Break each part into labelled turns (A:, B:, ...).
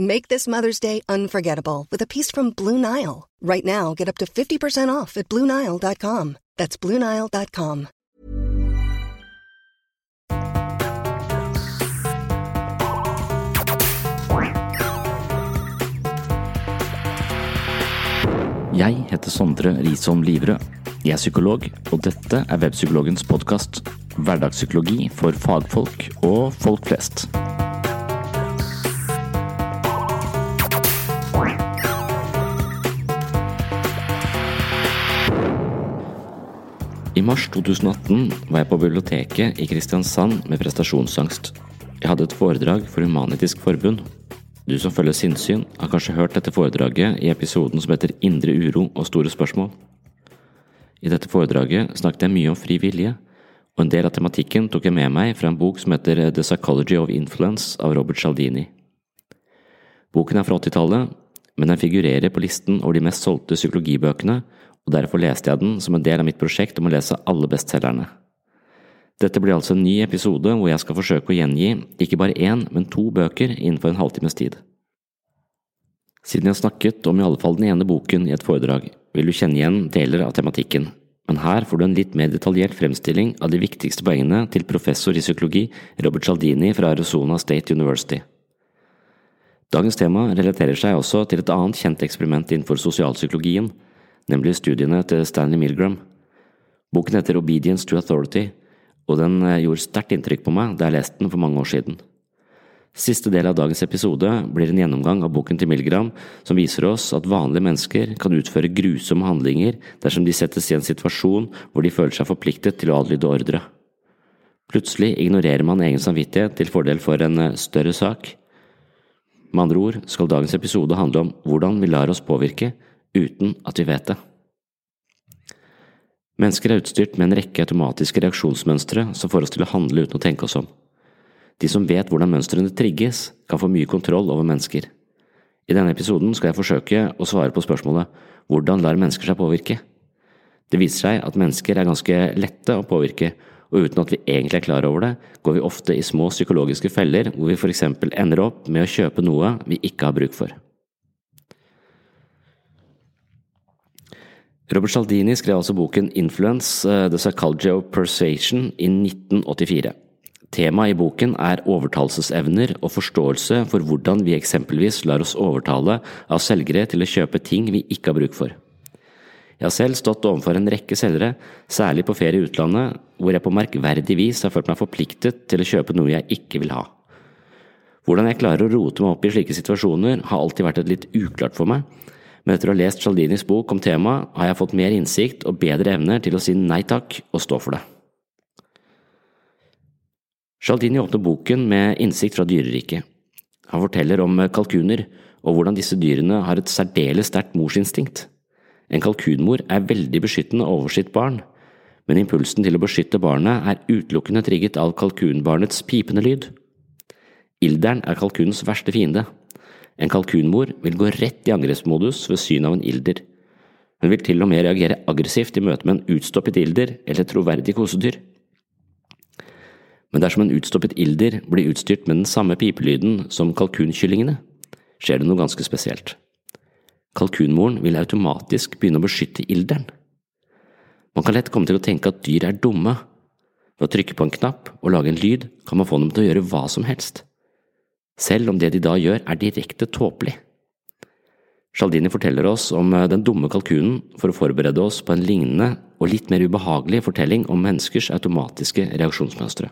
A: Make this Mother's Day unforgettable with a piece from Blue Nile. Right now, get up to 50% off at BlueNile.com. That's BlueNile.com.
B: Jeg heter Sondre Risholm Livrød. Jeg er psykolog, og dette er Webpsykologens podkast. Hverdagspsykologi for fagfolk og folk flest. I mars 2018 var jeg på biblioteket i Kristiansand med prestasjonsangst. Jeg hadde et foredrag for Human-Etisk Forbund. Du som følger sinnssyn, har kanskje hørt dette foredraget i episoden som heter Indre uro og store spørsmål. I dette foredraget snakket jeg mye om fri vilje, og en del av tematikken tok jeg med meg fra en bok som heter The Psychology of Influence av Robert Cialdini. Boken er fra 80-tallet, men den figurerer på listen over de mest solgte psykologibøkene, og derfor leste jeg den som en del av mitt prosjekt om å lese alle bestselgerne. Dette blir altså en ny episode hvor jeg skal forsøke å gjengi ikke bare én, men to bøker innenfor en halvtimes tid. Siden jeg snakket om i alle fall den ene boken i et foredrag, vil du kjenne igjen deler av tematikken, men her får du en litt mer detaljert fremstilling av de viktigste poengene til professor i psykologi Robert Cialdini fra Arizona State University. Dagens tema relaterer seg også til et annet kjent eksperiment innenfor sosialpsykologien, nemlig studiene til Stanley Milgram. Boken heter Obedience to Authority, og den eh, gjorde sterkt inntrykk på meg da jeg leste den for mange år siden. Siste del av dagens episode blir en gjennomgang av boken til Milgram, som viser oss at vanlige mennesker kan utføre grusomme handlinger dersom de settes i en situasjon hvor de føler seg forpliktet til å adlyde ordre. Plutselig ignorerer man egen samvittighet til fordel for en eh, større sak. Med andre ord skal dagens episode handle om hvordan vi lar oss påvirke uten at vi vet det. Mennesker er utstyrt med en rekke automatiske reaksjonsmønstre som får oss til å handle uten å tenke oss om. De som vet hvordan mønstrene trigges, kan få mye kontroll over mennesker. I denne episoden skal jeg forsøke å svare på spørsmålet hvordan lar mennesker seg påvirke? Det viser seg at mennesker er ganske lette å påvirke, og uten at vi egentlig er klar over det, går vi ofte i små psykologiske feller hvor vi eksempel ender opp med å kjøpe noe vi ikke har bruk for. Robert Cialdini skrev altså boken Influence, uh, The Psychology of Persuasion i 1984. Temaet i boken er overtalelsesevner og forståelse for hvordan vi eksempelvis lar oss overtale av selgere til å kjøpe ting vi ikke har bruk for. Jeg har selv stått overfor en rekke selgere, særlig på ferie i utlandet, hvor jeg på merkverdig vis har følt meg forpliktet til å kjøpe noe jeg ikke vil ha. Hvordan jeg klarer å rote meg opp i slike situasjoner har alltid vært et litt uklart for meg, men etter å ha lest Cialdinis bok om temaet har jeg fått mer innsikt og bedre evner til å si nei takk og stå for det. Cialdini åpner boken med innsikt fra dyreriket. Han forteller om kalkuner og hvordan disse dyrene har et særdeles sterkt morsinstinkt. En kalkunmor er veldig beskyttende over sitt barn, men impulsen til å beskytte barnet er utelukkende trigget av kalkunbarnets pipende lyd. Ilderen er kalkunens verste fiende. En kalkunmor vil gå rett i angrepsmodus ved syn av en ilder. Hun vil til og med reagere aggressivt i møte med en utstoppet ilder eller et troverdig kosedyr. Men dersom en utstoppet ilder blir utstyrt med den samme pipelyden som kalkunkyllingene, skjer det noe ganske spesielt. Kalkunmoren vil automatisk begynne å beskytte ilderen. Man kan lett komme til å tenke at dyr er dumme. Ved å trykke på en knapp og lage en lyd kan man få dem til å gjøre hva som helst, selv om det de da gjør er direkte tåpelig. Sjaldini forteller oss om eh, den dumme kalkunen for å forberede oss på en lignende og litt mer ubehagelig fortelling om menneskers automatiske reaksjonsmønstre.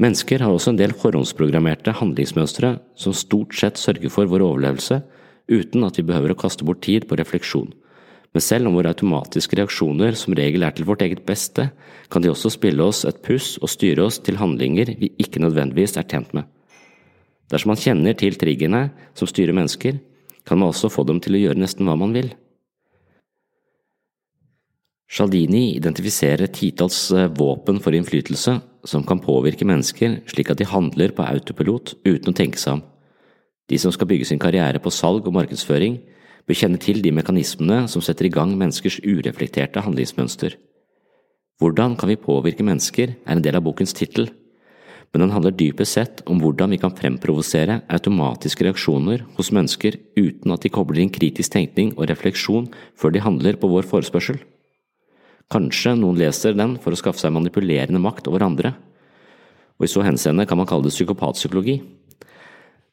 B: Mennesker har også en del forhåndsprogrammerte handlingsmønstre som stort sett sørger for vår overlevelse uten at vi behøver å kaste bort tid på refleksjon. Men selv om våre automatiske reaksjoner som regel er til vårt eget beste, kan de også spille oss et puss og styre oss til handlinger vi ikke nødvendigvis er tjent med. Dersom man kjenner til triggerne som styrer mennesker, kan man også få dem til å gjøre nesten hva man vil. Shaldini identifiserer titalls eh, våpen for innflytelse som kan påvirke mennesker slik at de handler på autopilot uten å tenke seg om. De som skal bygge sin karriere på salg og markedsføring, bør kjenne til de mekanismene som setter i gang menneskers ureflekterte handlingsmønster. Hvordan kan vi påvirke mennesker er en del av bokens tittel, men den handler dypest sett om hvordan vi kan fremprovosere automatiske reaksjoner hos mennesker uten at de kobler inn kritisk tenkning og refleksjon før de handler på vår forespørsel. Kanskje noen leser den for å skaffe seg manipulerende makt over andre, og i så henseende kan man kalle det psykopatpsykologi.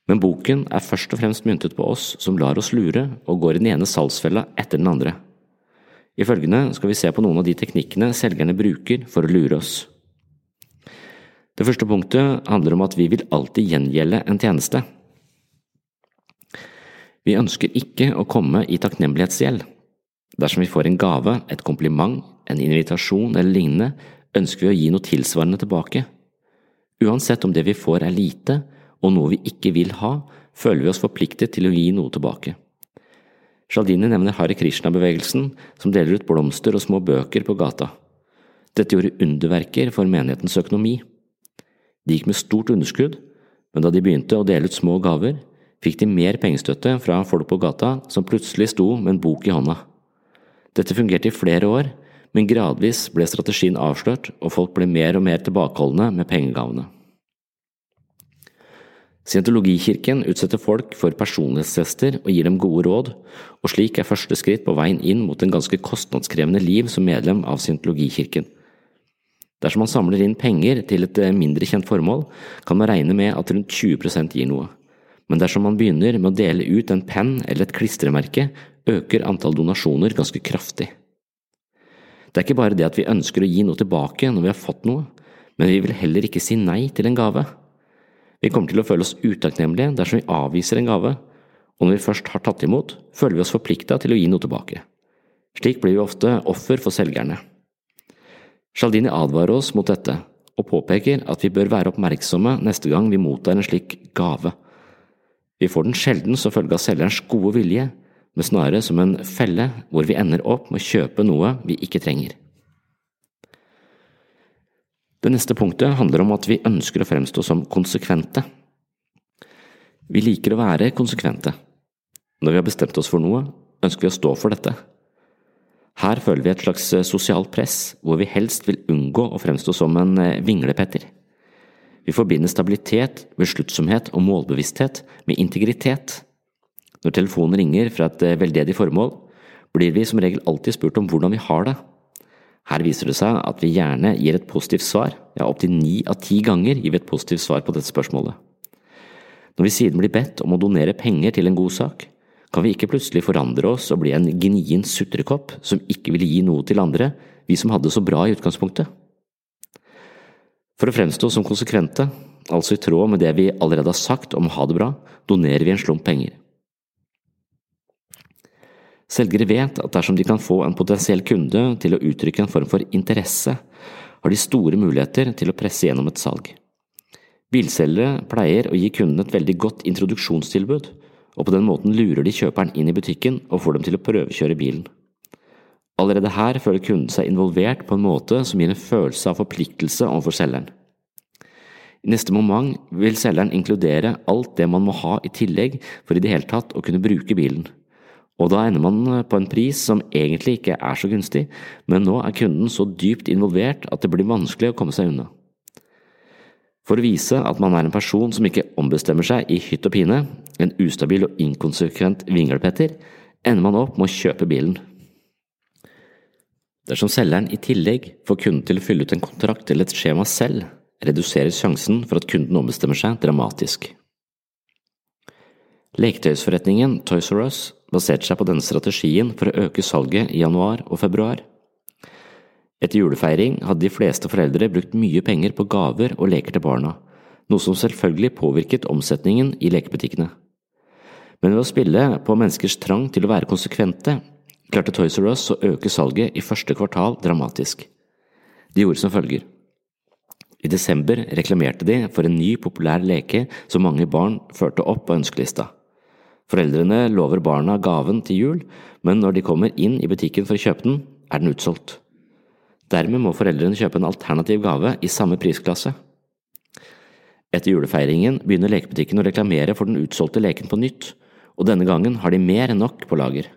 B: Men boken er først og fremst myntet på oss som lar oss lure og går i den ene salgsfella etter den andre. I følgende skal vi se på noen av de teknikkene selgerne bruker for å lure oss. Det første punktet handler om at vi vil alltid gjengjelde en tjeneste. Vi ønsker ikke å komme i takknemlighetsgjeld. Dersom vi får en gave, et kompliment, en invitasjon eller lignende, ønsker vi å gi noe tilsvarende tilbake. Uansett om det vi får er lite, og noe vi ikke vil ha, føler vi oss forpliktet til å gi noe tilbake. Shaldini nevner Hare Krishna-bevegelsen, som deler ut blomster og små bøker på gata. Dette gjorde underverker for menighetens økonomi. De gikk med stort underskudd, men da de begynte å dele ut små gaver, fikk de mer pengestøtte fra folk på gata som plutselig sto med en bok i hånda. Dette fungerte i flere år, men gradvis ble strategien avslørt, og folk ble mer og mer tilbakeholdne med pengegavene. Scientologikirken utsetter folk for personlighetstester og gir dem gode råd, og slik er første skritt på veien inn mot en ganske kostnadskrevende liv som medlem av scientologikirken. Dersom man samler inn penger til et eh, mindre kjent formål, kan man regne med at rundt 20% gir noe. Men dersom man begynner med å dele ut en penn eller et klistremerke, øker antall donasjoner ganske kraftig. Det er ikke bare det at vi ønsker å gi noe tilbake når vi har fått noe, men vi vil heller ikke si nei til en gave. Vi kommer til å føle oss utakknemlige dersom vi avviser en gave, og når vi først har tatt imot, føler vi oss forplikta til å gi noe tilbake. Slik blir vi ofte offer for selgerne. Sjaldini advarer oss mot dette, og påpeker at vi bør være oppmerksomme neste gang vi mottar en slik gave. Vi får den sjelden som følge av selgerens gode vilje, men snarere som en felle hvor vi ender opp med å kjøpe noe vi ikke trenger. Det neste punktet handler om at vi ønsker å fremstå som konsekvente. Vi liker å være konsekvente. Når vi har bestemt oss for noe, ønsker vi å stå for dette. Her føler vi et slags eh, sosialt press, hvor vi helst vil unngå å fremstå som en eh, vinglepetter. Vi forbinder stabilitet, besluttsomhet og målbevissthet med integritet. Når telefonen ringer fra et eh, veldedig formål, blir vi som regel alltid spurt om hvordan vi har det, her viser det seg at vi gjerne gir et positivt svar, ja opptil ni av ti ganger gir vi et positivt svar på dette spørsmålet. Når vi siden blir bedt om å donere penger til en god sak, kan vi ikke plutselig forandre oss og bli en gnien sutrekopp som ikke vil gi noe til andre, vi som hadde det så bra i utgangspunktet. For å fremstå som konsekvente, altså i tråd med det vi allerede har sagt om å ha det bra, donerer vi en slump penger. Selgere vet at dersom de kan få en potensiell kunde til å uttrykke en form for interesse, har de store muligheter til å presse gjennom et salg. Bilselgere pleier å gi kunden et veldig godt introduksjonstilbud, og på den måten lurer de kjøperen inn i butikken og får dem til å prøvekjøre bilen. Allerede her føler kunden seg involvert på en måte som gir en følelse av forpliktelse overfor selgeren. I neste moment vil selgeren inkludere alt det man må ha i tillegg for i det hele tatt å kunne bruke bilen. Og da ender man på en pris som egentlig ikke er så gunstig, men nå er kunden så dypt involvert at det blir vanskelig å komme seg unna. For å vise at man er en person som ikke ombestemmer seg i hytt og pine, en ustabil og inkonsekvent vinglepetter, ender man opp med å kjøpe bilen. Dersom selgeren i tillegg får kunden til å fylle ut en kontrakt eller et skjema selv, reduseres sjansen for at kunden ombestemmer seg dramatisk. Leketøysforretningen Toys R Us baserte seg på denne strategien for å øke salget i januar og februar. Etter julefeiring hadde de fleste foreldre brukt mye penger på gaver og leker til barna, noe som selvfølgelig påvirket omsetningen i lekebutikkene. Men ved å spille på menneskers trang til å være konsekvente, klarte Toys R Us å øke salget i første kvartal dramatisk. De gjorde som følger. I desember reklamerte de for en ny, populær leke som mange barn førte opp på ønskelista. Foreldrene lover barna gaven til jul, men når de kommer inn i butikken for å kjøpe den, er den utsolgt. Dermed må foreldrene kjøpe en alternativ gave i samme prisklasse. Etter julefeiringen begynner lekebutikken å reklamere for den utsolgte leken på nytt, og denne gangen har de mer enn nok på lager.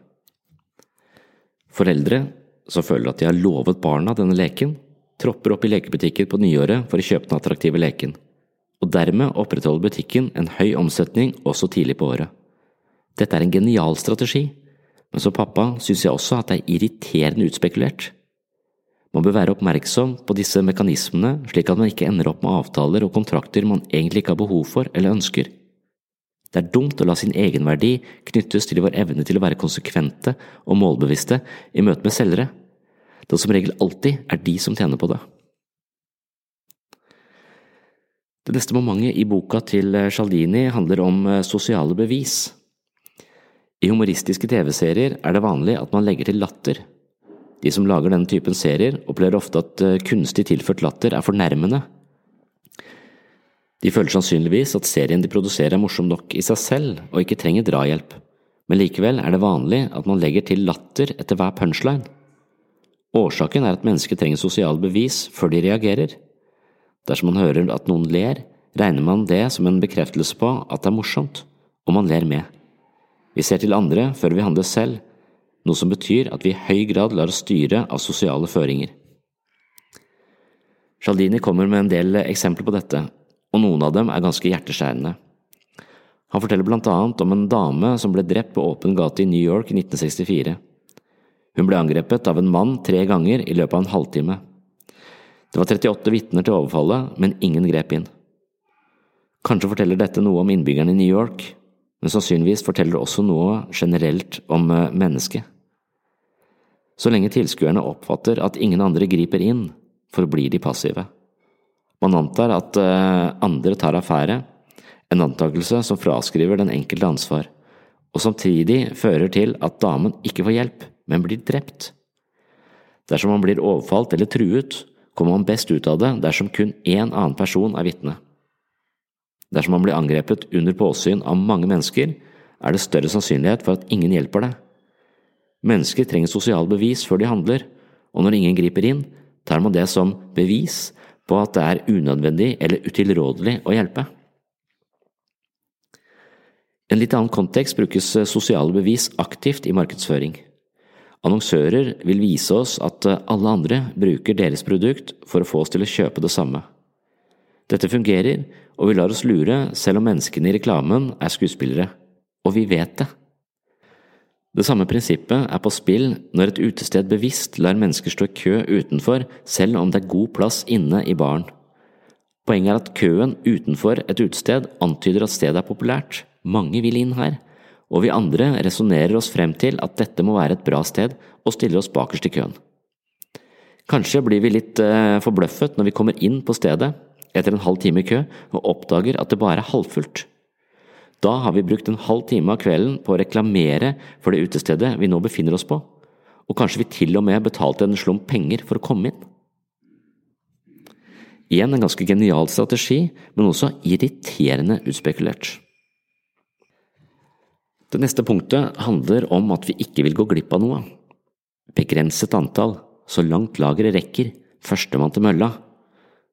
B: Foreldre som føler at de har lovet barna denne leken, tropper opp i lekebutikker på nyåret for å kjøpe den attraktive leken, og dermed opprettholder butikken en høy omsetning også tidlig på året. Dette er en genial strategi, men som pappa synes jeg også at det er irriterende utspekulert. Man bør være oppmerksom på disse mekanismene slik at man ikke ender opp med avtaler og kontrakter man egentlig ikke har behov for eller ønsker. Det er dumt å la sin egenverdi knyttes til vår evne til å være konsekvente og målbevisste i møte med selgere da som regel alltid er de som tjener på det. Det neste momentet i boka til Sjaldini handler om eh, sosiale bevis. I humoristiske TV-serier er det vanlig at man legger til latter. De som lager denne typen serier, opplever ofte at eh, kunstig tilført latter er fornærmende. De føler sannsynligvis at serien de produserer er morsom nok i seg selv og ikke trenger drahjelp, men likevel er det vanlig at man legger til latter etter hver punchline. Årsaken er at mennesker trenger sosiale bevis før de reagerer. Dersom man hører at noen ler, regner man det som en bekreftelse på at det er morsomt, og man ler med. Vi ser til andre før vi handler selv, noe som betyr at vi i høy grad lar oss styre av sosiale føringer. Sjaldini kommer med en del eksempler på dette, og noen av dem er ganske hjerteskjærende. Han forteller blant annet om en dame som ble drept på åpen gate i New York i 1964. Hun ble angrepet av en mann tre ganger i løpet av en halvtime. Det var 38 vitner til overfallet, men ingen grep inn. Kanskje forteller dette noe om innbyggerne i New York, men sannsynligvis forteller det også noe generelt om eh, mennesket. Så lenge tilskuerne oppfatter at ingen andre griper inn, forblir de passive. Man antar at eh, andre tar affære, en antakelse som fraskriver den enkelte ansvar, og samtidig fører til at damen ikke får hjelp men blir drept. Dersom man blir overfalt eller truet, kommer man best ut av det dersom kun én annen person er vitne. Dersom man blir angrepet under påsyn av mange mennesker, er det større sannsynlighet for at ingen hjelper deg. Mennesker trenger sosiale bevis før de handler, og når ingen griper inn, tar man det som bevis på at det er unødvendig eller utilrådelig å hjelpe. I en litt annen kontekst brukes sosiale bevis aktivt i markedsføring. Annonsører vil vise oss at alle andre bruker deres produkt for å få oss til å kjøpe det samme. Dette fungerer, og vi lar oss lure selv om menneskene i reklamen er skuespillere, og vi vet det. Det samme prinsippet er på spill når et utested bevisst lar mennesker stå i kø utenfor selv om det er god plass inne i baren. Poenget er at køen utenfor et utested antyder at stedet er populært, mange vil inn her, og vi andre resonnerer oss frem til at dette må være et bra sted, og stiller oss bakerst i køen. Kanskje blir vi litt eh, forbløffet når vi kommer inn på stedet etter en halv time i kø og oppdager at det bare er halvfullt. Da har vi brukt en halv time av kvelden på å reklamere for det utestedet vi nå befinner oss på, og kanskje vi til og med betalte en slump penger for å komme inn. Igjen en ganske genial strategi, men også irriterende utspekulert. Det neste punktet handler om at vi ikke vil gå glipp av noe. Begrenset antall, så langt lageret rekker, førstemann til mølla.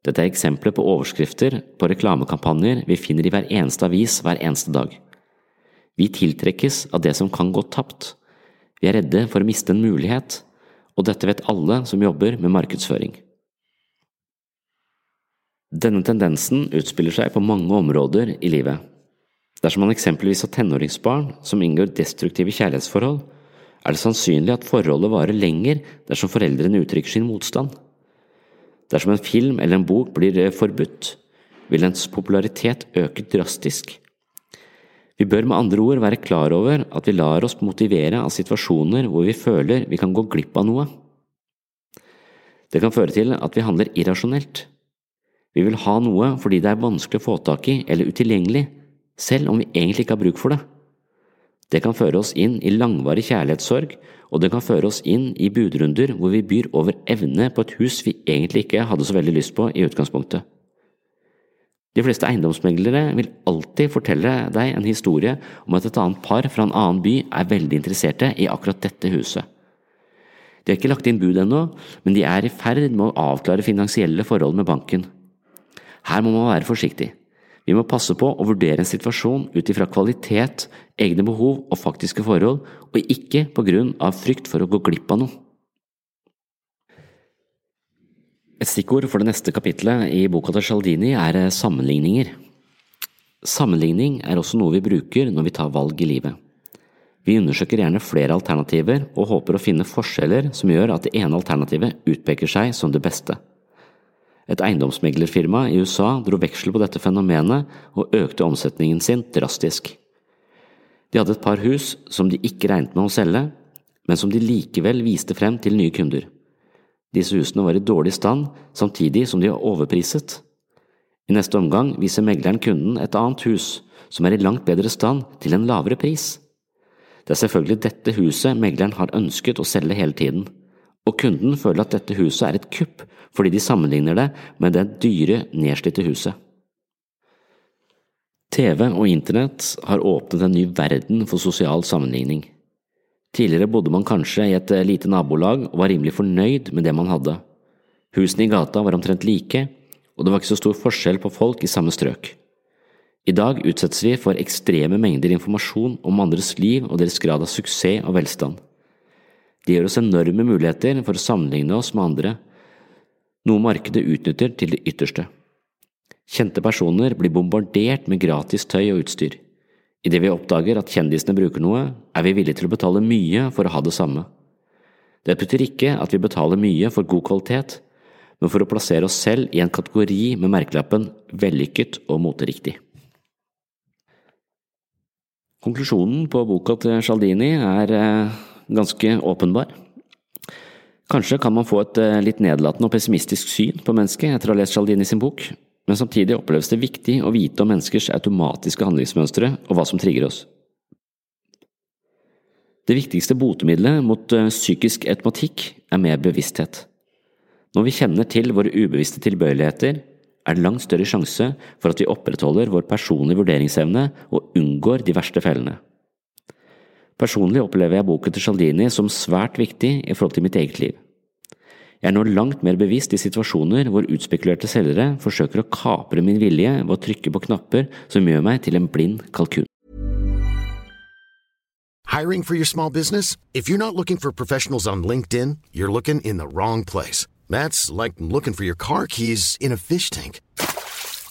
B: Dette er eksempler på overskrifter på reklamekampanjer vi finner i hver eneste avis hver eneste dag. Vi tiltrekkes av det som kan gå tapt. Vi er redde for å miste en mulighet, og dette vet alle som jobber med markedsføring. Denne tendensen utspiller seg på mange områder i livet. Dersom man eksempelvis har tenåringsbarn som inngår destruktive kjærlighetsforhold, er det sannsynlig at forholdet varer lenger dersom foreldrene uttrykker sin motstand. Dersom en film eller en bok blir eh, forbudt, vil dens popularitet øke drastisk. Vi bør med andre ord være klar over at vi lar oss motivere av situasjoner hvor vi føler vi kan gå glipp av noe. Det kan føre til at vi handler irrasjonelt. Vi vil ha noe fordi det er vanskelig å få tak i eller utilgjengelig, selv om vi egentlig ikke har bruk for det. Det kan føre oss inn i langvarig kjærlighetssorg, og det kan føre oss inn i budrunder hvor vi byr over evne på et hus vi egentlig ikke hadde så veldig lyst på i utgangspunktet. De fleste eiendomsmeglere vil alltid fortelle deg en historie om at et annet par fra en annen by er veldig interesserte i akkurat dette huset. De har ikke lagt inn bud ennå, men de er i ferd med å avklare finansielle forhold med banken. Her må man være forsiktig. Vi må passe på å vurdere en situasjon ut ifra kvalitet, egne behov og faktiske forhold, og ikke på grunn av frykt for å gå glipp av noe. Et stikkord for det neste kapitlet i boka til Sjaldini er eh, sammenligninger. Sammenligning er også noe vi bruker når vi tar valg i livet. Vi undersøker gjerne flere alternativer og håper å finne forskjeller som gjør at det ene alternativet utpeker seg som det beste. Et eiendomsmeglerfirma i USA dro veksel på dette fenomenet og økte omsetningen sin drastisk. De hadde et par hus som de ikke regnet med å selge, men som de likevel viste frem til nye kunder. Disse husene var i dårlig stand, samtidig som de var overpriset. I neste omgang viser megleren kunden et annet hus, som er i langt bedre stand, til en lavere pris. Det er selvfølgelig dette huset megleren har ønsket å selge hele tiden og kunden føler at dette huset er et kupp fordi de sammenligner det med det dyre, nedslitte huset. TV og internett har åpnet en ny verden for sosial sammenligning. Tidligere bodde man kanskje i et eh, lite nabolag og var rimelig fornøyd med det man hadde. Husene i gata var omtrent like, og det var ikke så stor forskjell på folk i samme strøk. I dag utsettes vi for ekstreme mengder informasjon om andres liv og deres grad av suksess og velstand. Det gir oss enorme muligheter for å sammenligne oss med andre, noe markedet utnytter til det ytterste. Kjente personer blir bombardert med gratis tøy og utstyr. Idet vi oppdager at kjendisene bruker noe, er vi villige til å betale mye for å ha det samme. Det betyr ikke at vi betaler mye for god kvalitet, men for å plassere oss selv i en kategori med merkelappen vellykket og moteriktig. Konklusjonen på boka til Sjaldini er eh, ganske åpenbar. Kanskje kan man få et eh, litt nedlatende og pessimistisk syn på mennesket etter å ha lest Cialdini sin bok, men samtidig oppleves det viktig å vite om menneskers automatiske handlingsmønstre og hva som trigger oss. Det viktigste botemiddelet mot eh, psykisk automatikk er mer bevissthet. Når vi kjenner til våre ubevisste tilbøyeligheter, er det langt større sjanse for at vi opprettholder vår personlige vurderingsevne og unngår de verste fellene. Personlig opplever jeg boken til Cialdini som svært viktig i forhold til mitt eget liv. Jeg er nå langt mer bevisst i situasjoner hvor utspekulerte selgere forsøker å kapre min vilje ved å trykke på knapper som gjør meg til en blind kalkun.
C: Hiring for your small business? If you're not looking for professionals on LinkedIn, you're looking in the wrong place. That's like looking for your car keys in a fish tank.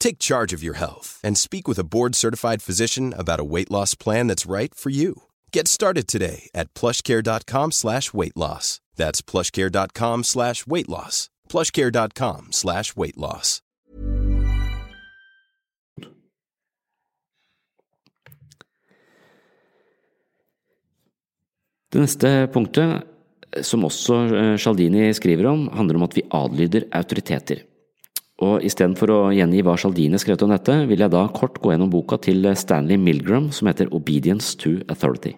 D: Take charge of your health and speak with a board-certified physician about a weight loss plan that's right for you. Get started today at plushcare.com slash weight loss. That's plushcare.com slash weight loss. plushcare.com slash weight loss.
B: Det neste punktet, som også Shaldini skriver om, handler om at vi adlyder autoriteter. Og istedenfor å gjengi hva Sjaldine skrev om dette, vil jeg da kort gå gjennom boka til Stanley Milgram som heter Obedience to Authority.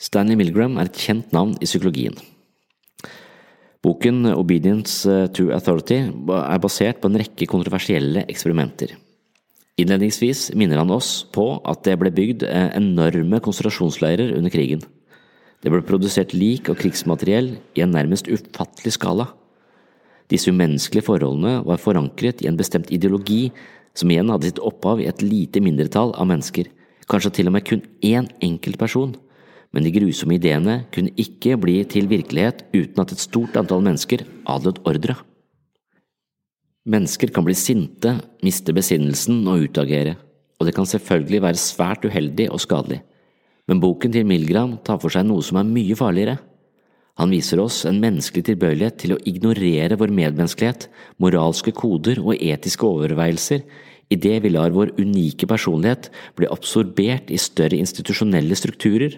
B: Stanley Milgram er et kjent navn i psykologien. Boken Obedience to Authority er basert på en rekke kontroversielle eksperimenter. Innledningsvis minner han oss på at det ble bygd enorme konsentrasjonsleirer under krigen. Det ble produsert lik og krigsmateriell i en nærmest ufattelig skala. Disse umenneskelige forholdene var forankret i en bestemt ideologi som igjen hadde sitt opphav i et lite mindretall av mennesker, kanskje til og med kun én enkelt person men de grusomme ideene kunne ikke bli til virkelighet uten at et stort antall mennesker adlød ordre. Mennesker kan bli sinte, miste besinnelsen og utagere, og det kan selvfølgelig være svært uheldig og skadelig, men boken til Milgram tar for seg noe som er mye farligere. Han viser oss en menneskelig tilbøyelighet til å ignorere vår medmenneskelighet, moralske koder og etiske overveielser idet vi lar vår unike personlighet bli absorbert i større institusjonelle strukturer.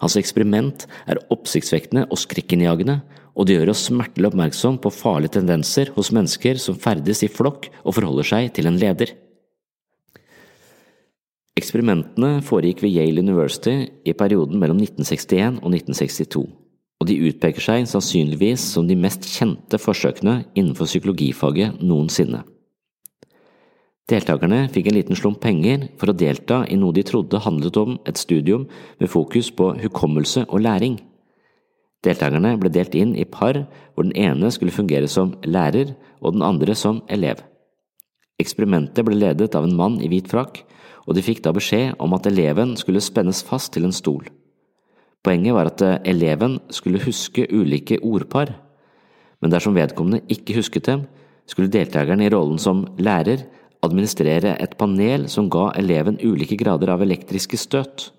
B: Hans eksperiment er oppsiktsvekkende og skrekkinnjagende, og det gjør oss smertelig oppmerksom på farlige tendenser hos mennesker som ferdes i flokk og forholder seg til en leder. Eksperimentene foregikk ved Yale University i perioden mellom 1961 og 1962, og de utpeker seg sannsynligvis som de mest kjente forsøkene innenfor psykologifaget noensinne. Deltakerne fikk en liten slump penger for å delta i noe de trodde handlet om et studium med fokus på hukommelse og læring. Deltakerne ble delt inn i par hvor den ene skulle fungere som lærer og den andre som elev. Eksperimentet ble ledet av en mann i hvit frakk, og de fikk da beskjed om at eleven skulle spennes fast til en stol. Poenget var at eleven skulle huske ulike ordpar, men dersom vedkommende ikke husket dem, skulle deltakerne i rollen som lærer administrere et panel som ga eleven ulike grader av elektriske støt.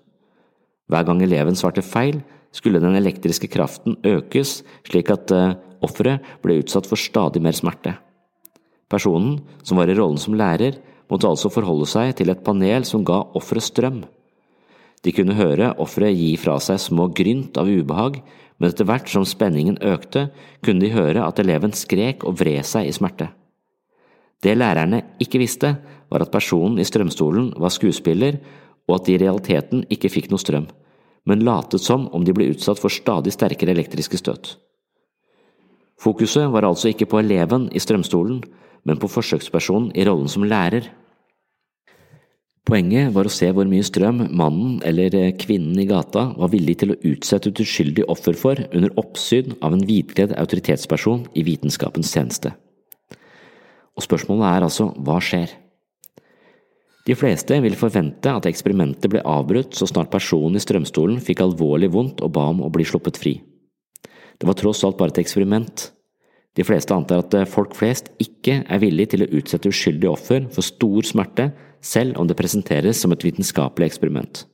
B: Hver gang eleven svarte feil, skulle den elektriske kraften økes slik at uh, offeret ble utsatt for stadig mer smerte. Personen, som var i rollen som lærer, måtte altså forholde seg til et panel som ga offeret strøm. De kunne høre offeret gi fra seg små grynt av ubehag, men etter hvert som spenningen økte, kunne de høre at eleven skrek og vred seg i smerte. Det lærerne ikke visste, var at personen i strømstolen var skuespiller, og at de i realiteten ikke fikk noe strøm, men latet som om de ble utsatt for stadig sterkere elektriske støt. Fokuset var altså ikke på eleven i strømstolen, men på forsøkspersonen i rollen som lærer. Poenget var å se hvor mye strøm mannen eller kvinnen i gata var villig til å utsette et uskyldig offer for under oppsyn av en hvitkledd autoritetsperson i vitenskapens tjeneste. Og spørsmålet er altså hva skjer? De fleste vil forvente at eksperimentet ble avbrutt så snart personen i strømstolen fikk alvorlig vondt og ba om å bli sluppet fri. Det var tross alt bare et eksperiment. De fleste antar at folk flest ikke er villig til å utsette uskyldige offer for stor smerte, selv om det presenteres som et vitenskapelig eksperiment.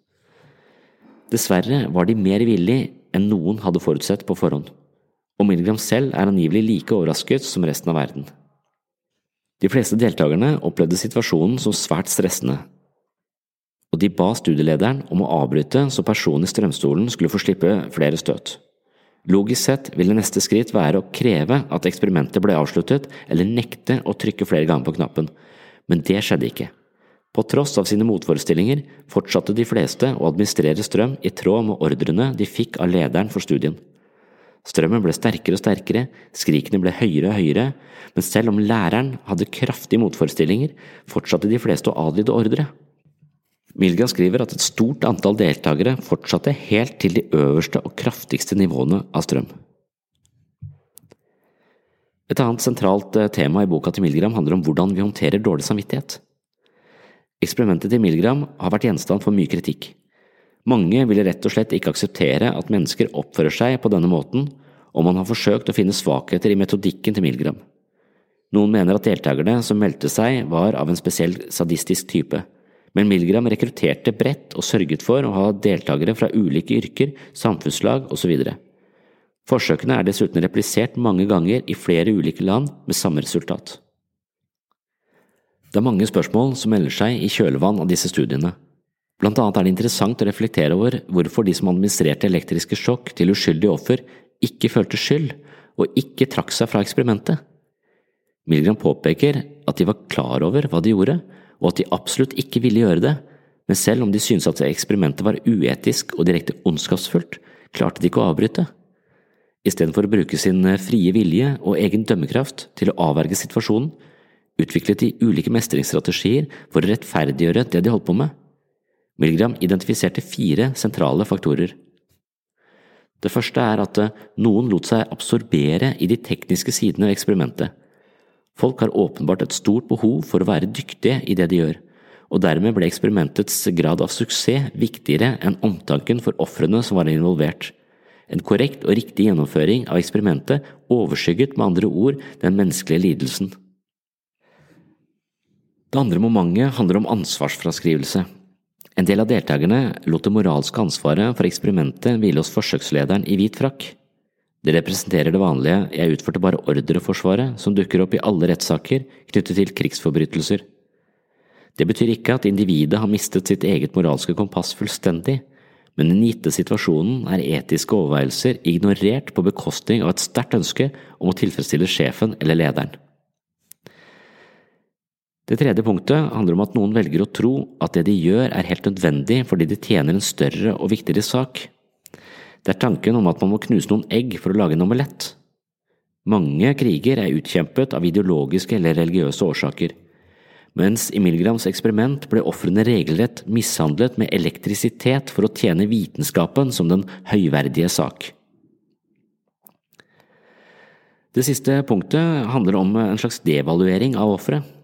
B: Dessverre var de mer villig enn noen hadde forutsett på forhånd, og Milgram selv er angivelig like overrasket som resten av verden. De fleste deltakerne opplevde situasjonen som svært stressende, og de ba studielederen om å avbryte så personen i strømstolen skulle få slippe flere støt. Logisk sett ville neste skritt være å kreve at eksperimentet ble avsluttet, eller nekte å trykke flere ganger på knappen, men det skjedde ikke. På tross av sine motforestillinger fortsatte de fleste å administrere strøm i tråd med ordrene de fikk av lederen for studien. Strømmen ble sterkere og sterkere, skrikene ble høyere og høyere, men selv om læreren hadde kraftige motforestillinger, fortsatte de fleste å adlyde ordre. Milgram skriver at et stort antall deltakere fortsatte helt til de øverste og kraftigste nivåene av strøm. Et annet sentralt eh, tema i boka til Milgram handler om hvordan vi håndterer dårlig samvittighet. Eksperimentet til Milgram har vært gjenstand for mye kritikk. Mange ville rett og slett ikke akseptere at mennesker oppfører seg på denne måten, og man har forsøkt å finne svakheter i metodikken til Milgram. Noen mener at deltakerne som meldte seg, var av en spesiell sadistisk type, men Milgram rekrutterte bredt og sørget for å ha deltakere fra ulike yrker, samfunnslag osv. Forsøkene er dessuten replisert mange ganger i flere ulike land med samme resultat. Det er mange spørsmål som melder seg i kjølvann av disse studiene. Blant annet er det interessant å reflektere over hvorfor de som administrerte elektriske sjokk til uskyldige offer, ikke følte skyld og ikke trakk seg fra eksperimentet. Milgram påpeker at de var klar over hva de gjorde, og at de absolutt ikke ville gjøre det, men selv om de syntes at eksperimentet var uetisk og direkte ondskapsfullt, klarte de ikke å avbryte. Istedenfor å bruke sin frie vilje og egen dømmekraft til å avverge situasjonen, utviklet de ulike mestringsstrategier for å rettferdiggjøre det de holdt på med. Milgram identifiserte fire sentrale faktorer. Det første er at eh, noen lot seg absorbere i de tekniske sidene av eksperimentet. Folk har åpenbart et stort behov for å være dyktige i det de gjør, og dermed ble eksperimentets grad av suksess viktigere enn omtanken for ofrene som var involvert. En korrekt og riktig gjennomføring av eksperimentet overskygget med andre ord den menneskelige lidelsen. Det andre momentet handler om ansvarsfraskrivelse. En del av deltakerne lot det moralske ansvaret for eksperimentet hvile hos forsøkslederen i hvit frakk. Det representerer det vanlige jeg utførte bare ordreforsvaret som dukker opp i alle rettssaker knyttet til krigsforbrytelser. Det betyr ikke at individet har mistet sitt eget moralske kompass fullstendig, men i den gitte situasjonen er etiske overveielser ignorert på bekostning av et sterkt ønske om å tilfredsstille sjefen eller lederen. Det tredje punktet handler om at noen velger å tro at det de gjør er helt nødvendig fordi de tjener en større og viktigere sak. Det er tanken om at man må knuse noen egg for å lage en omelett. Mange kriger er utkjempet av ideologiske eller religiøse årsaker, mens i Milgrams eksperiment ble ofrene regelrett mishandlet med elektrisitet for å tjene vitenskapen som den høyverdige sak. Det siste punktet handler om en slags devaluering av offeret.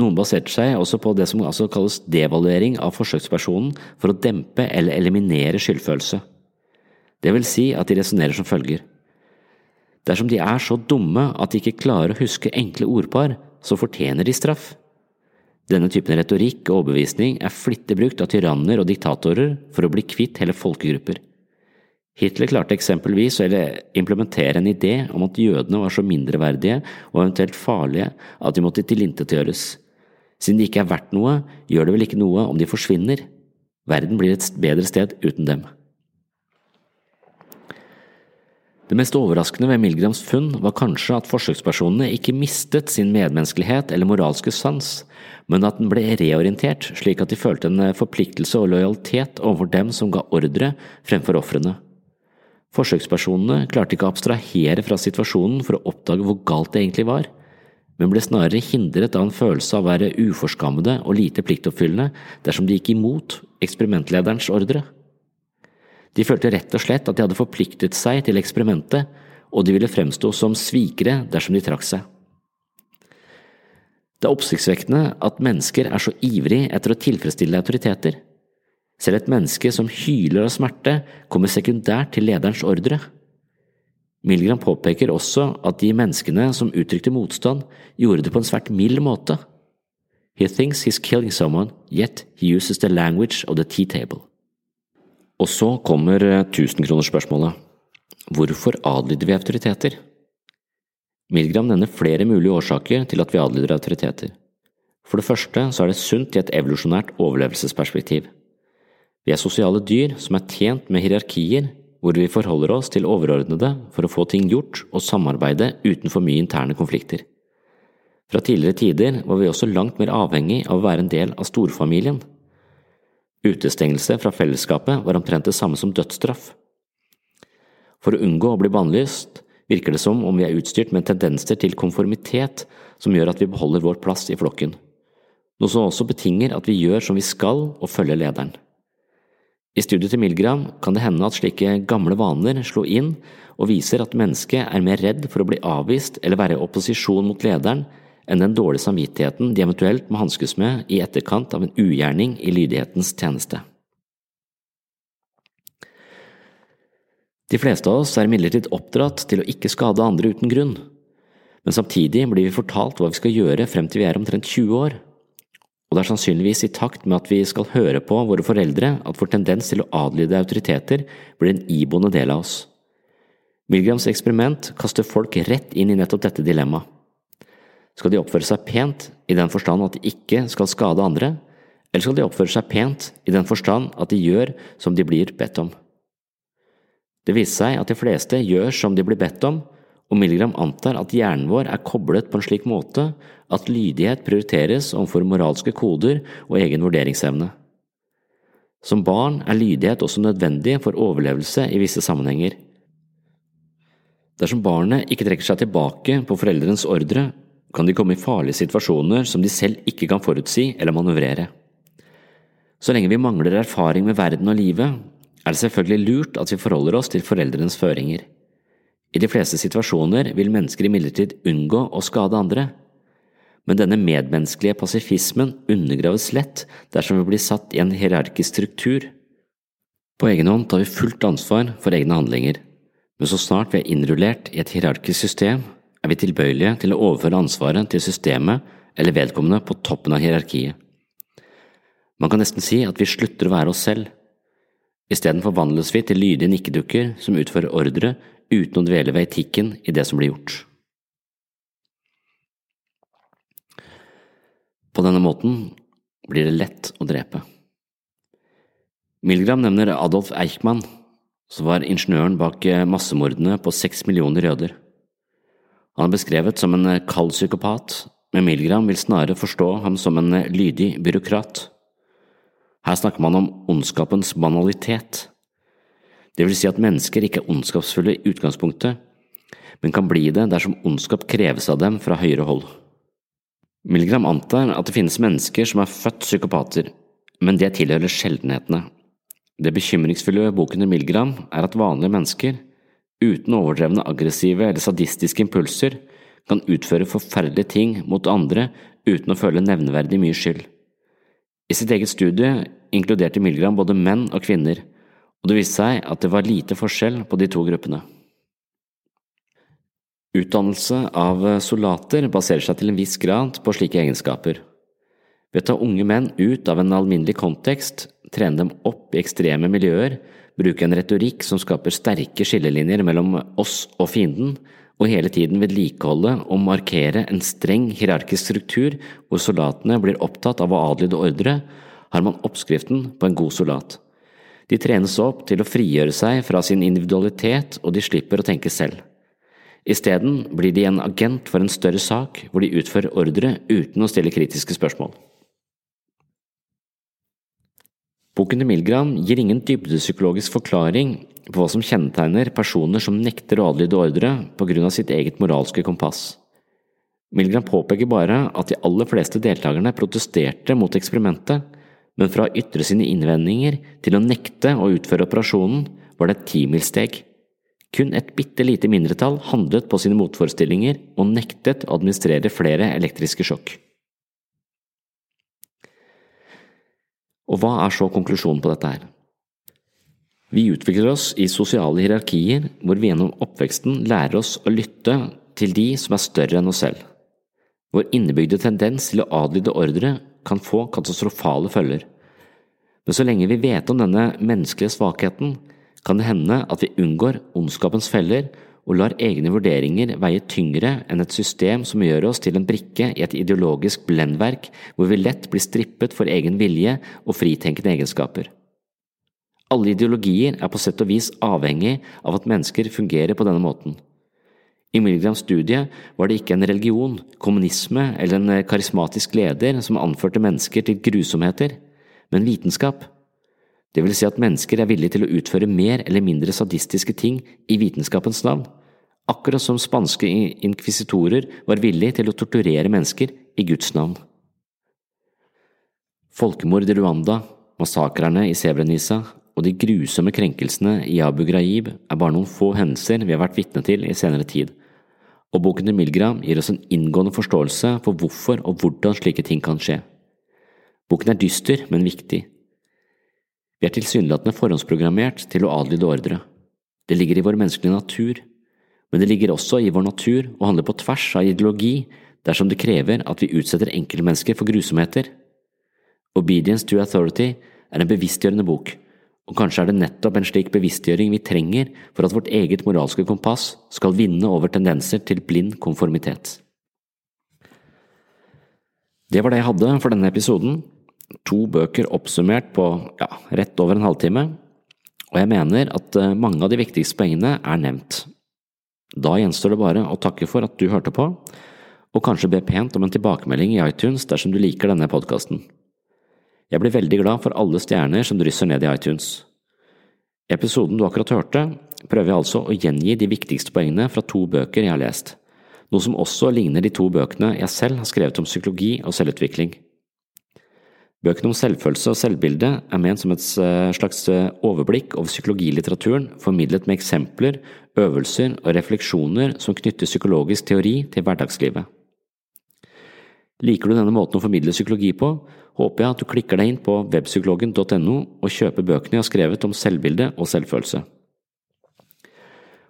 B: Noen baserte seg også på det som altså kalles devaluering av forsøkspersonen for å dempe eller eliminere skyldfølelse. Det vil si at de resonnerer som følger. Dersom de er så dumme at de ikke klarer å huske enkle ordpar, så fortjener de straff. Denne typen retorikk og overbevisning er flittig brukt av tyranner og diktatorer for å bli kvitt hele folkegrupper. Hitler klarte eksempelvis å implementere en idé om at jødene var så mindreverdige og eventuelt farlige at de måtte tilintetgjøres. Siden de ikke er verdt noe, gjør det vel ikke noe om de forsvinner. Verden blir et bedre sted uten dem. Det mest overraskende ved Milgrams funn var kanskje at forsøkspersonene ikke mistet sin medmenneskelighet eller moralske sans, men at den ble reorientert slik at de følte en forpliktelse og lojalitet overfor dem som ga ordre fremfor ofrene. Forsøkspersonene klarte ikke å abstrahere fra situasjonen for å oppdage hvor galt det egentlig var men ble snarere hindret av en følelse av å være uforskammede og lite pliktoppfyllende dersom de gikk imot eksperimentlederens ordre. De følte rett og slett at de hadde forpliktet seg til eksperimentet, og de ville fremstå som svikere dersom de trakk seg. Det er oppsiktsvekkende at mennesker er så ivrig etter å tilfredsstille autoriteter. Selv et menneske som hyler av smerte, kommer sekundært til lederens ordre. Milgram påpeker også at de menneskene som uttrykte motstand, gjorde det på en svært mild måte. He thinks he's killing someone, yet he uses the language of the tea table. Og så kommer eh, tusenkronersspørsmålet. Hvorfor adlyder vi autoriteter? Milgram nevner flere mulige årsaker til at vi adlyder autoriteter. For det første så er det sunt i et evolusjonært overlevelsesperspektiv. Vi er sosiale dyr som er tjent med hierarkier hvor vi forholder oss til overordnede for å få ting gjort og samarbeide uten for mye interne konflikter. Fra tidligere tider var vi også langt mer avhengig av å være en del av storfamilien. Utestengelse fra fellesskapet var omtrent det samme som dødsstraff. For å unngå å bli bannlyst virker det som om vi er utstyrt med tendenser til konformitet som gjør at vi beholder vår plass i flokken, noe som også betinger at vi gjør som vi skal og følger lederen. I studiet til Milgram kan det hende at slike gamle vaner slo inn og viser at mennesket er mer redd for å bli avvist eller være i opposisjon mot lederen enn den dårlige samvittigheten de eventuelt må hanskes med i etterkant av en ugjerning i lydighetens tjeneste. De fleste av oss er imidlertid oppdratt til å ikke skade andre uten grunn, men samtidig blir vi fortalt hva vi skal gjøre frem til vi er omtrent 20 år, og det er sannsynligvis i takt med at vi skal høre på våre foreldre at vår tendens til å adlyde autoriteter blir en iboende del av oss. Milgrams eksperiment kaster folk rett inn i nettopp dette dilemmaet. Skal de oppføre seg pent i den forstand at de ikke skal skade andre, eller skal de oppføre seg pent i den forstand at de gjør som de blir bedt om? Det viser seg at de fleste gjør som de blir bedt om, og Milgram antar at hjernen vår er koblet på en slik måte at lydighet prioriteres overfor moralske koder og egen vurderingsevne. Som barn er lydighet også nødvendig for overlevelse i visse sammenhenger. Dersom barnet ikke trekker seg tilbake på foreldrenes ordre, kan de komme i farlige situasjoner som de selv ikke kan forutsi eller manøvrere. Så lenge vi mangler erfaring med verden og livet, er det selvfølgelig lurt at vi forholder oss til foreldrenes føringer. I de fleste situasjoner vil mennesker imidlertid unngå å skade andre, men denne medmenneskelige pasifismen undergraves lett dersom vi blir satt i en hierarkisk struktur. På egen hånd tar vi fullt ansvar for egne handlinger, men så snart vi er innrullert i et hierarkisk system, er vi tilbøyelige til å overføre ansvaret til systemet eller vedkommende på toppen av hierarkiet. Man kan nesten si at vi slutter å være oss selv. Isteden forvandles vi til lydige nikkedukker som utfører ordre uten å dvele ved etikken i det som blir gjort. På denne måten blir det lett å drepe. Milgram nevner Adolf Eichmann, som var ingeniøren bak massemordene på seks millioner jøder. Han er beskrevet som en kald psykopat, men Milgram vil snarere forstå ham som en lydig byråkrat. Her snakker man om ondskapens banalitet. Det vil si at mennesker ikke er ondskapsfulle i utgangspunktet, men kan bli det dersom ondskap kreves av dem fra høyere hold. Milgram antar at det finnes mennesker som er født psykopater, men det tilhører sjeldenhetene. Det bekymringsfulle ved boken til Milgram er at vanlige mennesker, uten overdrevne aggressive eller sadistiske impulser, kan utføre forferdelige ting mot andre uten å føle nevneverdig mye skyld. I sitt eget studie inkluderte Milgram både menn og kvinner, og det viste seg at det var lite forskjell på de to gruppene. Utdannelse av soldater baserer seg til en viss grad på slike egenskaper. Ved å ta unge menn ut av en alminnelig kontekst, trene dem opp i ekstreme miljøer, bruke en retorikk som skaper sterke skillelinjer mellom oss og fienden, og hele tiden vedlikeholde og markere en streng hierarkisk struktur hvor soldatene blir opptatt av å adlyde ordre, har man oppskriften på en god soldat. De trenes opp til å frigjøre seg fra sin individualitet, og de slipper å tenke selv. Isteden blir de en agent for en større sak, hvor de utfører ordre uten å stille kritiske spørsmål. Boken til Milgram gir ingen dybdepsykologisk forklaring på hva som kjennetegner personer som nekter å adlyde ordre på grunn av sitt eget moralske kompass. Milgram påpeker bare at de aller fleste deltakerne protesterte mot eksperimentet, men fra å ytre sine innvendinger til å nekte å utføre operasjonen var det et timilssteg. Kun et bitte lite mindretall handlet på sine motforestillinger og nektet å administrere flere elektriske sjokk. Og hva er så konklusjonen på dette her? Vi utvikler oss i sosiale hierarkier hvor vi gjennom oppveksten lærer oss å lytte til de som er større enn oss selv. Vår innebygde tendens til å adlyde ordre kan få katastrofale følger. Men så lenge vi vet om denne menneskelige svakheten, kan det hende at vi unngår ondskapens feller og lar egne vurderinger veie tyngre enn et system som gjør oss til en brikke i et ideologisk blendverk hvor vi lett blir strippet for egen vilje og fritenkende egenskaper. Alle ideologier er på sett og vis avhengig av at mennesker fungerer på denne måten. I Milgrams studie var det ikke en religion, kommunisme eller en karismatisk leder som anførte mennesker til grusomheter, men vitenskap. Det vil si at mennesker er villige til å utføre mer eller mindre sadistiske ting i vitenskapens navn, akkurat som spanske inkvisitorer var villige til å torturere mennesker i Guds navn. Folkemord i Rwanda, massakrene i Sebrenisa og de grusomme krenkelsene i Abu Ghraib er bare noen få hendelser vi har vært vitne til i senere tid, og boken til Milgram gir oss en inngående forståelse for hvorfor og hvordan slike ting kan skje. Boken er dyster, men viktig. Vi er tilsynelatende forhåndsprogrammert til å adlyde ordre. Det ligger i vår menneskelige natur, men det ligger også i vår natur å handle på tvers av ideologi dersom det krever at vi utsetter enkeltmennesker for grusomheter. Obedience to Authority er en bevisstgjørende bok og kanskje er det nettopp en slik bevisstgjøring vi trenger for at vårt eget moralske kompass skal vinne over tendenser til blind konformitet. Det var det jeg hadde for denne episoden. To bøker oppsummert på ja, rett over en halvtime, og jeg mener at eh, mange av de viktigste poengene er nevnt. Da gjenstår det bare å takke for at du hørte på, og kanskje be pent om en tilbakemelding i iTunes dersom du liker denne podkasten. Jeg blir veldig glad for alle stjerner som drysser ned i iTunes. I episoden du akkurat hørte, prøver jeg altså å gjengi de viktigste poengene fra to bøker jeg har lest, noe som også ligner de to bøkene jeg selv har skrevet om psykologi og selvutvikling. Bøkene om selvfølelse og selvbilde er ment som et eh, slags eh, overblikk over psykologilitteraturen formidlet med eksempler, øvelser og refleksjoner som knytter psykologisk teori til hverdagslivet. Liker du denne måten å formidle psykologi på, håper jeg at du klikker deg inn på webpsykologen.no og kjøper bøkene jeg har skrevet om selvbilde og selvfølelse.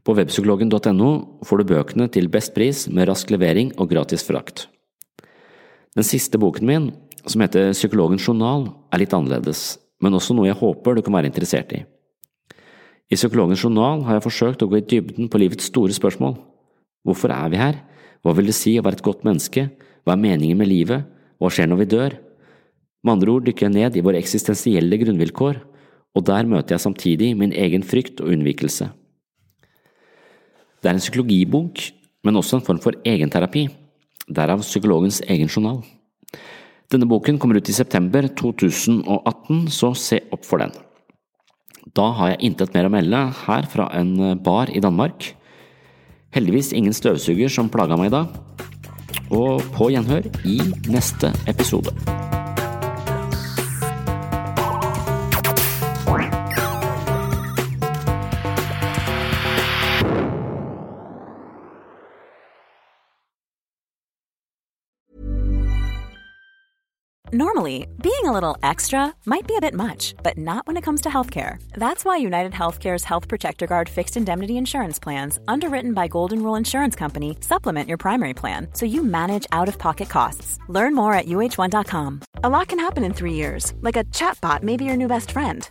B: På webpsykologen.no får du bøkene til best pris med rask levering og gratis frakt. Den siste boken min, som heter Psykologens journal, er litt annerledes, men også noe jeg håper du kan være interessert i. I Psykologens journal har jeg forsøkt å gå i dybden på livets store spørsmål. Hvorfor er vi her? Hva vil det si å være et godt menneske? Hva er meningen med livet? Hva skjer når vi dør? Med andre ord dykker jeg ned i våre eksistensielle grunnvilkår, og der møter jeg samtidig min egen frykt og unnvikelse. Det er en psykologibok, men også en form for egenterapi, derav psykologens egen journal. Denne boken kommer ut i september 2018, så se opp for den. Da har jeg intet mer å melde her fra en bar i Danmark. Heldigvis ingen støvsuger som plaga meg da. og på gjenhør i neste episode.
E: Normally, being a little extra might be a bit much, but not when it comes to healthcare. That's why United Healthcare's Health Protector Guard fixed indemnity insurance plans, underwritten by Golden Rule Insurance Company, supplement your primary plan so you manage out of pocket costs. Learn more at uh1.com. A lot can happen in three years, like a chatbot may be your new best friend.